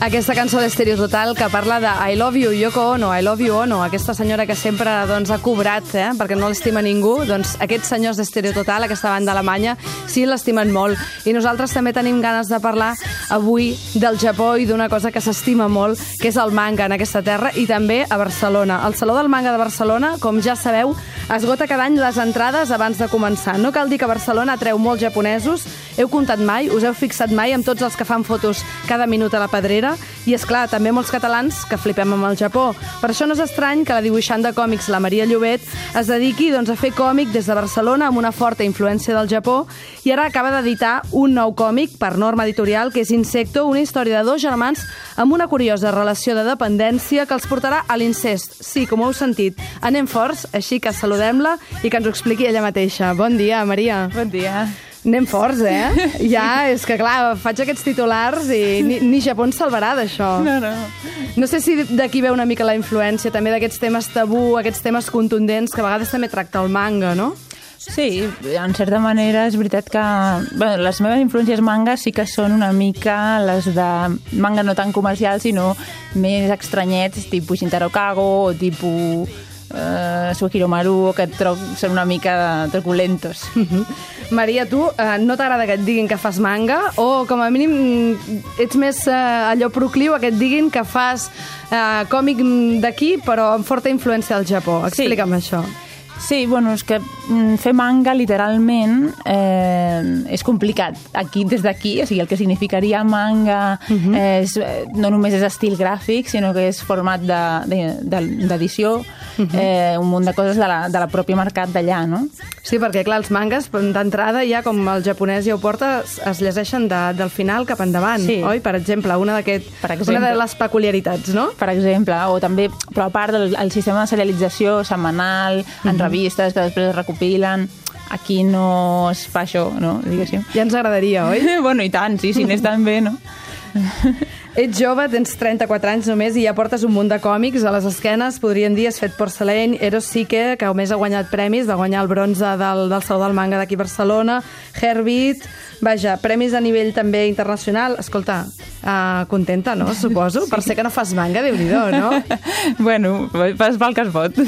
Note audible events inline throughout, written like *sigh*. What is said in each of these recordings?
Aquesta cançó d'Estereo Total que parla de I love you Yoko Ono, I love you Ono, aquesta senyora que sempre doncs, ha cobrat eh, perquè no l'estima ningú, doncs aquests senyors d'Estereo Total, aquesta banda alemanya, sí l'estimen molt. I nosaltres també tenim ganes de parlar avui del Japó i d'una cosa que s'estima molt, que és el manga en aquesta terra i també a Barcelona. El Saló del Manga de Barcelona, com ja sabeu, esgota cada any les entrades abans de començar. No cal dir que Barcelona atreu molts japonesos, heu comptat mai, us heu fixat mai amb tots els que fan fotos cada minut a la pedrera i, és clar també molts catalans que flipem amb el Japó. Per això no és estrany que la dibuixant de còmics, la Maria Llobet, es dediqui doncs, a fer còmic des de Barcelona amb una forta influència del Japó i ara acaba d'editar un nou còmic per norma editorial que és Insecto, una història de dos germans amb una curiosa relació de dependència que els portarà a l'incest. Sí, com heu sentit, anem forts, així que saludem-la i que ens ho expliqui ella mateixa. Bon dia, Maria. Bon dia. Anem forts, eh? *laughs* Ja, és que clar, faig aquests titulars i ni, ni Japó ens salvarà d'això. No, no. No sé si d'aquí ve una mica la influència també d'aquests temes tabú, aquests temes contundents que a vegades també tracta el manga, no? Sí, en certa manera és veritat que bueno, les meves influències manga sí que són una mica les de manga no tan comercial, sinó més estranyets, tipus Shintaro Kago o tipus uh, Suekiro Maru, que trob són una mica truculentos. Maria, tu eh, no t'agrada que et diguin que fas manga o com a mínim mm, ets més eh, allò procliu a que et diguin que fas eh, còmic d'aquí però amb forta influència del Japó. Explica'm sí. això. Sí, bueno, és que mm, fer manga literalment eh, és complicat. Aquí, des d'aquí, o sigui, el que significaria manga uh -huh. és, no només és estil gràfic, sinó que és format d'edició, de, de, uh -huh. eh, un munt de coses de la, de la pròpia mercat d'allà, no? Sí, perquè, clar, els mangas, d'entrada, ja com el japonès ja ho porta, es, llegeixen de, del final cap endavant, sí. oi? Per exemple, una, aquest, una de les peculiaritats, no? Per exemple, o també, però a part del el sistema de serialització setmanal, en uh -huh revistes que després es recopilen aquí no es fa això, no? Diguéssim. Ja ens agradaria, oi? *laughs* bueno, i tant, sí, si n'és tan bé, no? *laughs* Ets jove, tens 34 anys només i ja portes un munt de còmics a les esquenes, podríem dir, has fet Porcelain, Eros Sique, que a més ha guanyat premis, va guanyar el bronze del, del Saló del Manga d'aquí a Barcelona, Herbit, vaja, premis a nivell també internacional. Escolta, uh, contenta, no? Suposo, sí. per ser que no fas manga, déu nhi no? *laughs* bueno, fas val que es pot.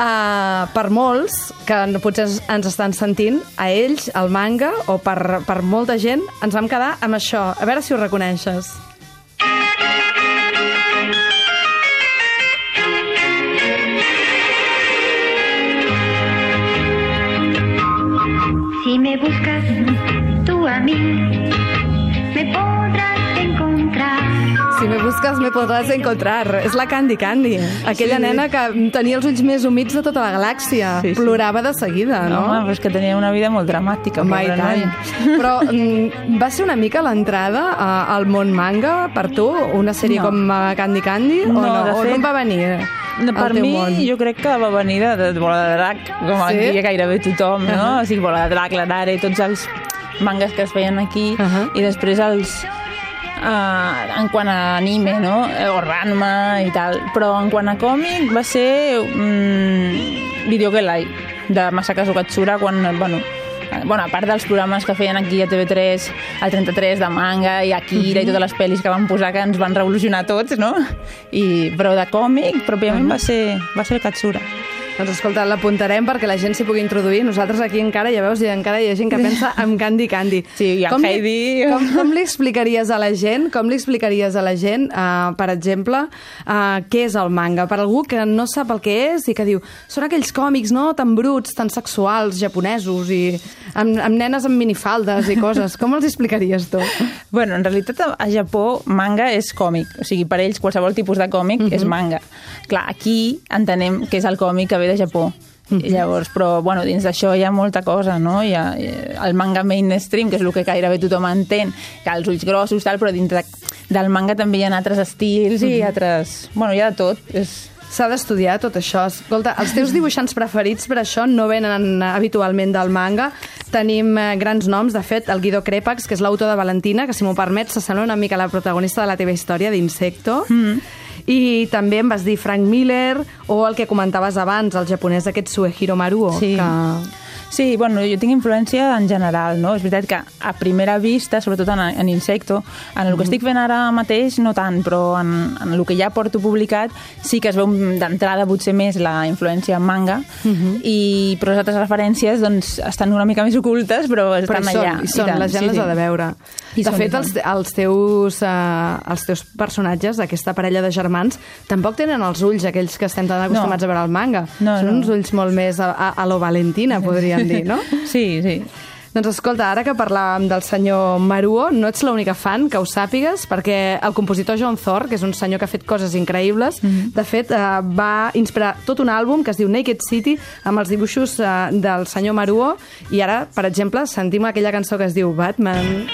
Uh, per molts que potser ens estan sentint, a ells, el manga, o per, per molta gent, ens vam quedar amb això. A veure si ho reconeixes. Mí, me podrás si me busques me podràs encontrar. És la Candy Candy, aquella sí. nena que tenia els ulls més humits de tota la galàxia. Sí, sí. Plorava de seguida, no? No, home, però és que tenia una vida molt dramàtica. Home, i tant. *laughs* Però mm, va ser una mica l'entrada al món manga per tu? Una sèrie no. com uh, Candy Candy? No, o no, de fet... o no va venir? Per mi, món? jo crec que va venir de, de Bola de Drac, com sí? aquí gairebé tothom, no? Uh -huh. O sigui, Bola de Drac, l'Anare, tots els mangas que es feien aquí, uh -huh. i després els, uh, en quant a anime, no? O Ranma i tal. Però en quant a còmic va ser um, Video Gelai, de Masakazu Katsura, quan, bueno, bueno, a part dels programes que feien aquí a TV3, al 33 de manga i Akira uh -huh. i totes les pel·lis que van posar que ens van revolucionar tots, no? I, però de còmic, pròpiament, uh -huh. va ser, va ser el Katsura. Doncs escolta, l'apuntarem perquè la gent s'hi pugui introduir. Nosaltres aquí encara, ja veus, encara hi ha gent que pensa en Candy Candy. *laughs* Sí, i en com Heidi... Li, com, com li explicaries a la gent, com li explicaries a la gent, uh, per exemple, uh, què és el manga? Per algú que no sap el que és i que diu, són aquells còmics, no?, tan bruts, tan sexuals, japonesos i amb, amb nenes amb minifaldes i coses. Com els explicaries tu? *laughs* Bueno, en realitat a Japó manga és còmic, o sigui, per ells qualsevol tipus de còmic uh -huh. és mhm. manga. Clar, aquí entenem que és el còmic que ve de Japó. Mm. Llavors, però bueno, dins d'això hi ha molta cosa, no? Hi ha, el manga mainstream, que és el que gairebé tothom entén, que els ulls grossos, tal, però dins de, del manga també hi ha altres estils mm -hmm. i altres... Bueno, hi ha de tot. És... S'ha d'estudiar tot això. Escolta, els teus dibuixants preferits per això no venen habitualment del manga. Tenim eh, grans noms, de fet, el Guido Crepax, que és l'autor de Valentina, que si m'ho permets s'assembla una mica a la protagonista de la teva història d'Insecto. Mm -hmm i també em vas dir Frank Miller o el que comentaves abans, el japonès aquest Suehiro Maruo. Sí. Que... Sí, bueno, jo tinc influència en general, no? És veritat que a primera vista, sobretot en, en Insecto, en el que mm. estic fent ara mateix no tant, però en, en el que ja porto publicat sí que es veu d'entrada potser més la influència en manga, mm -hmm. i, però les altres referències doncs, estan una mica més ocultes, però estan però hi són, allà. I són, I tant, la gent sí, les sí. ha de veure. I de fet, els, els, teus, uh, els teus personatges, aquesta parella de germans, tampoc tenen els ulls aquells que estem tan acostumats no. a veure al manga. No, Són no. uns ulls molt més a, a, a lo Valentina, podríem dir, no? *laughs* Sí, sí. Doncs escolta, ara que parlàvem del senyor Maruo, no ets l'única fan, que ho sàpigues, perquè el compositor John Thor, que és un senyor que ha fet coses increïbles, mm -hmm. de fet, eh, va inspirar tot un àlbum que es diu Naked City, amb els dibuixos eh, del senyor Maruo, i ara, per exemple, sentim aquella cançó que es diu Batman...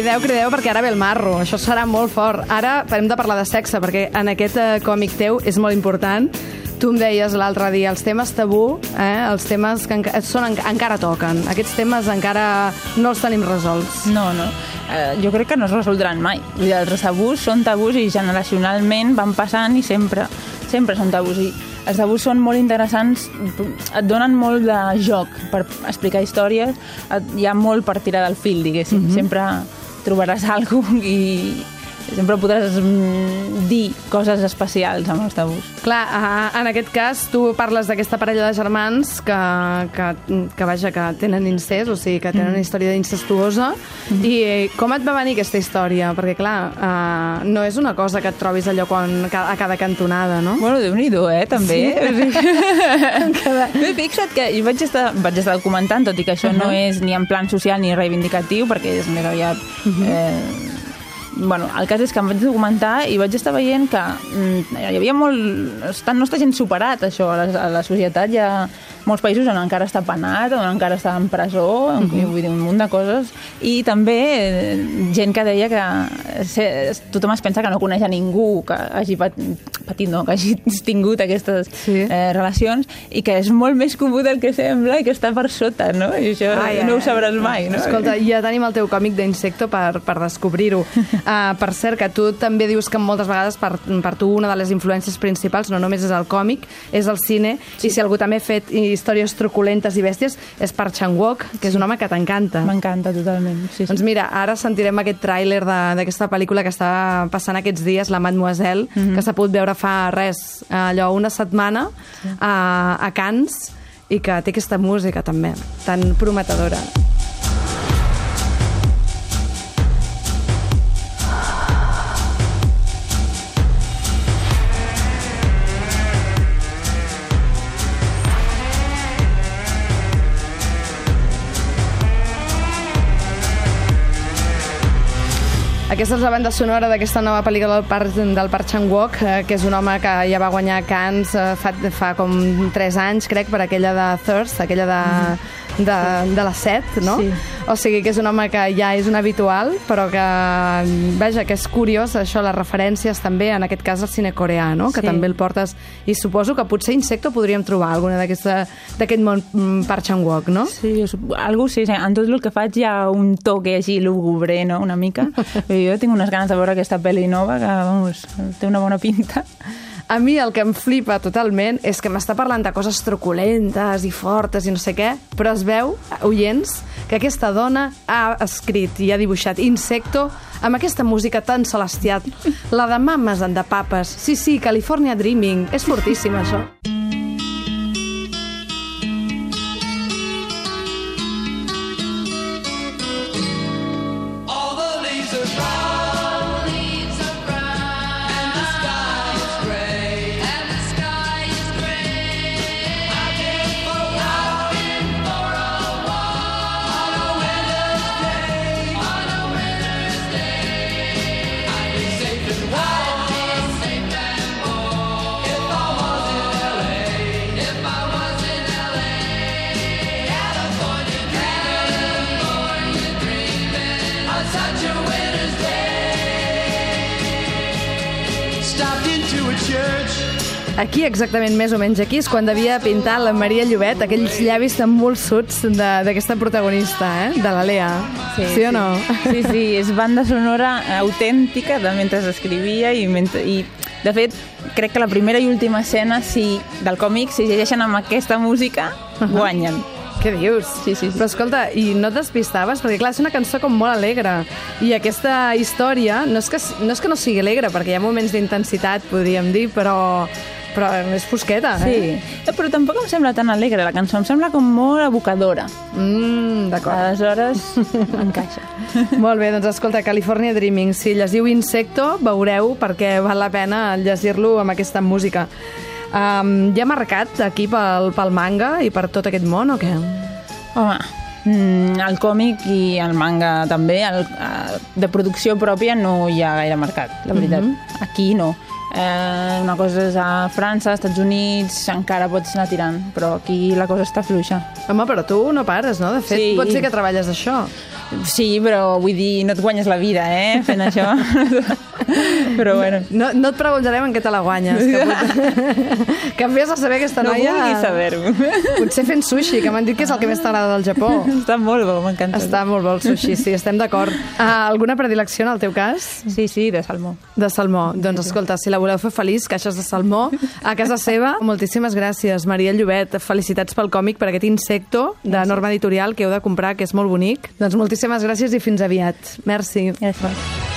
Crideu, crideu, perquè ara ve el marro. Això serà molt fort. Ara hem de parlar de sexe, perquè en aquest eh, còmic teu és molt important. Tu em deies l'altre dia, els temes tabú, eh, els temes que enca són, encara toquen. Aquests temes encara no els tenim resolts. No, no. Eh, jo crec que no es resoldran mai. Vull dir, els tabús són tabús i generacionalment van passant i sempre, sempre són tabús. I els tabús són molt interessants, et donen molt de joc per explicar històries, hi ha molt per tirar del fil, diguéssim. Mm -hmm. Sempre trobaràs alguna i sempre podràs mm, dir coses especials amb els tabús. Clar, en aquest cas tu parles d'aquesta parella de germans que, que, que, vaja, que tenen incest, o sigui, que tenen mm. una història d'incestuosa. Mm. I eh, com et va venir aquesta història? Perquè, clar, uh, no és una cosa que et trobis allò quan, a cada cantonada, no? Bueno, déu nhi eh, també. Sí. *laughs* cada... Bé, fixa't que jo vaig estar, vaig estar comentant, tot i que això uh -huh. no és ni en plan social ni reivindicatiu, perquè és més aviat... Uh -huh. eh, bueno, el cas és que em vaig documentar i vaig estar veient que mm, hi havia molt... No està gent superat, això, a la, a la societat hi ha molts països on encara està penat, on encara està en presó, uh -huh. vull dir, un munt de coses, i també eh, gent que deia que se, tothom es pensa que no coneix a ningú que hagi patit, no, *laughs* que hagi tingut aquestes sí. eh, relacions, i que és molt més comú del que sembla i que està per sota, no? I això ai, no ai, ho sabràs mai, no? Escolta, ja tenim el teu còmic d'Insecto per, per descobrir-ho. Uh, *laughs* per cert, que tu també dius que moltes vegades per, per tu una de les influències principals no només és el còmic, és el cine, sí. i si algú també ha fet històries truculentes i bèsties és per Chang-wook, que és un home que t'encanta. M'encanta totalment, sí, sí. Doncs mira, ara sentirem aquest tràiler d'aquesta pel·lícula que està passant aquests dies, La Mademoiselle, mm -hmm. que s'ha pogut veure fa res, allò, una setmana sí. a, a Cannes, i que té aquesta música també, tan prometedora. Aquesta és la banda sonora d'aquesta nova pel·lícula del Parc, del Park Chan-wook, eh, que és un home que ja va guanyar Cannes eh, fa, fa com 3 anys, crec, per aquella de Thirst, aquella de... Mm -hmm de, de les 7, no? Sí. O sigui que és un home que ja és un habitual, però que, veja, que és curiós això, les referències també, en aquest cas, al cine coreà, no? Que sí. també el portes... I suposo que potser Insecto podríem trobar alguna d'aquest món mm, per Chan-wook, no? Sí, algú sí, sí, en tot el que faig hi ha un toque així lúgubre, no?, una mica. *laughs* jo tinc unes ganes de veure aquesta pel·li nova que, vamos, té una bona pinta. A mi el que em flipa totalment és que m'està parlant de coses truculentes i fortes i no sé què, però es veu, oients, que aquesta dona ha escrit i ha dibuixat Insecto amb aquesta música tan celestial, la de mames and de papes. Sí, sí, California Dreaming. És fortíssim, això. Aquí, exactament, més o menys aquí, és quan devia pintar la Maria Llobet aquells llavis tan molsuts d'aquesta protagonista, eh? de la Lea. Sí, sí o no? Sí, sí, és banda sonora autèntica de mentre escrivia i, mentre, i de fet, crec que la primera i última escena si, del còmic, si llegeixen amb aquesta música, uh -huh. guanyen. Què dius? Sí, sí, sí. Però escolta, i no despistaves? Perquè clar, és una cançó com molt alegre. I aquesta història no és que no, és que no sigui alegre, perquè hi ha moments d'intensitat, podríem dir, però però és fosqueta, sí. eh? Sí, però tampoc em sembla tan alegre la cançó, em sembla com molt evocadora. Mm, d'acord. Aleshores, *laughs* encaixa. molt bé, doncs escolta, California Dreaming, si llegiu Insecto, veureu perquè val la pena llegir-lo amb aquesta música. Um, ja marcat aquí pel, pel manga i per tot aquest món o què? Home, mm, el còmic i el manga també, el, el, de producció pròpia no hi ha gaire marcat, la veritat. Mm -hmm. Aquí no. Eh, una cosa és a França, als Estats Units, encara pots anar tirant, però aquí la cosa està fluixa. Home, però tu no pares, no? De fet, sí. pot ser que treballes això. Sí, però vull dir, no et guanyes la vida, eh, fent això. *laughs* però bueno. No, no et preguntarem en què te la guanyes. Que, pot... *laughs* que a saber aquesta no noia... No vulguis saber-ho. Potser fent sushi, que m'han dit que és el que més t'agrada del Japó. Està molt bo, m'encanta. Està molt bo el sushi, sí, estem d'acord. Ah, alguna predilecció en el teu cas? Sí, sí, de salmó. De salmó. Doncs escolta, si la voleu fer feliç, caixes de salmó, a casa seva. Moltíssimes gràcies, Maria Llobet. Felicitats pel còmic, per aquest insecto de Norma Editorial que heu de comprar, que és molt bonic. Doncs moltíssimes gràcies i fins aviat. Merci. Gràcies.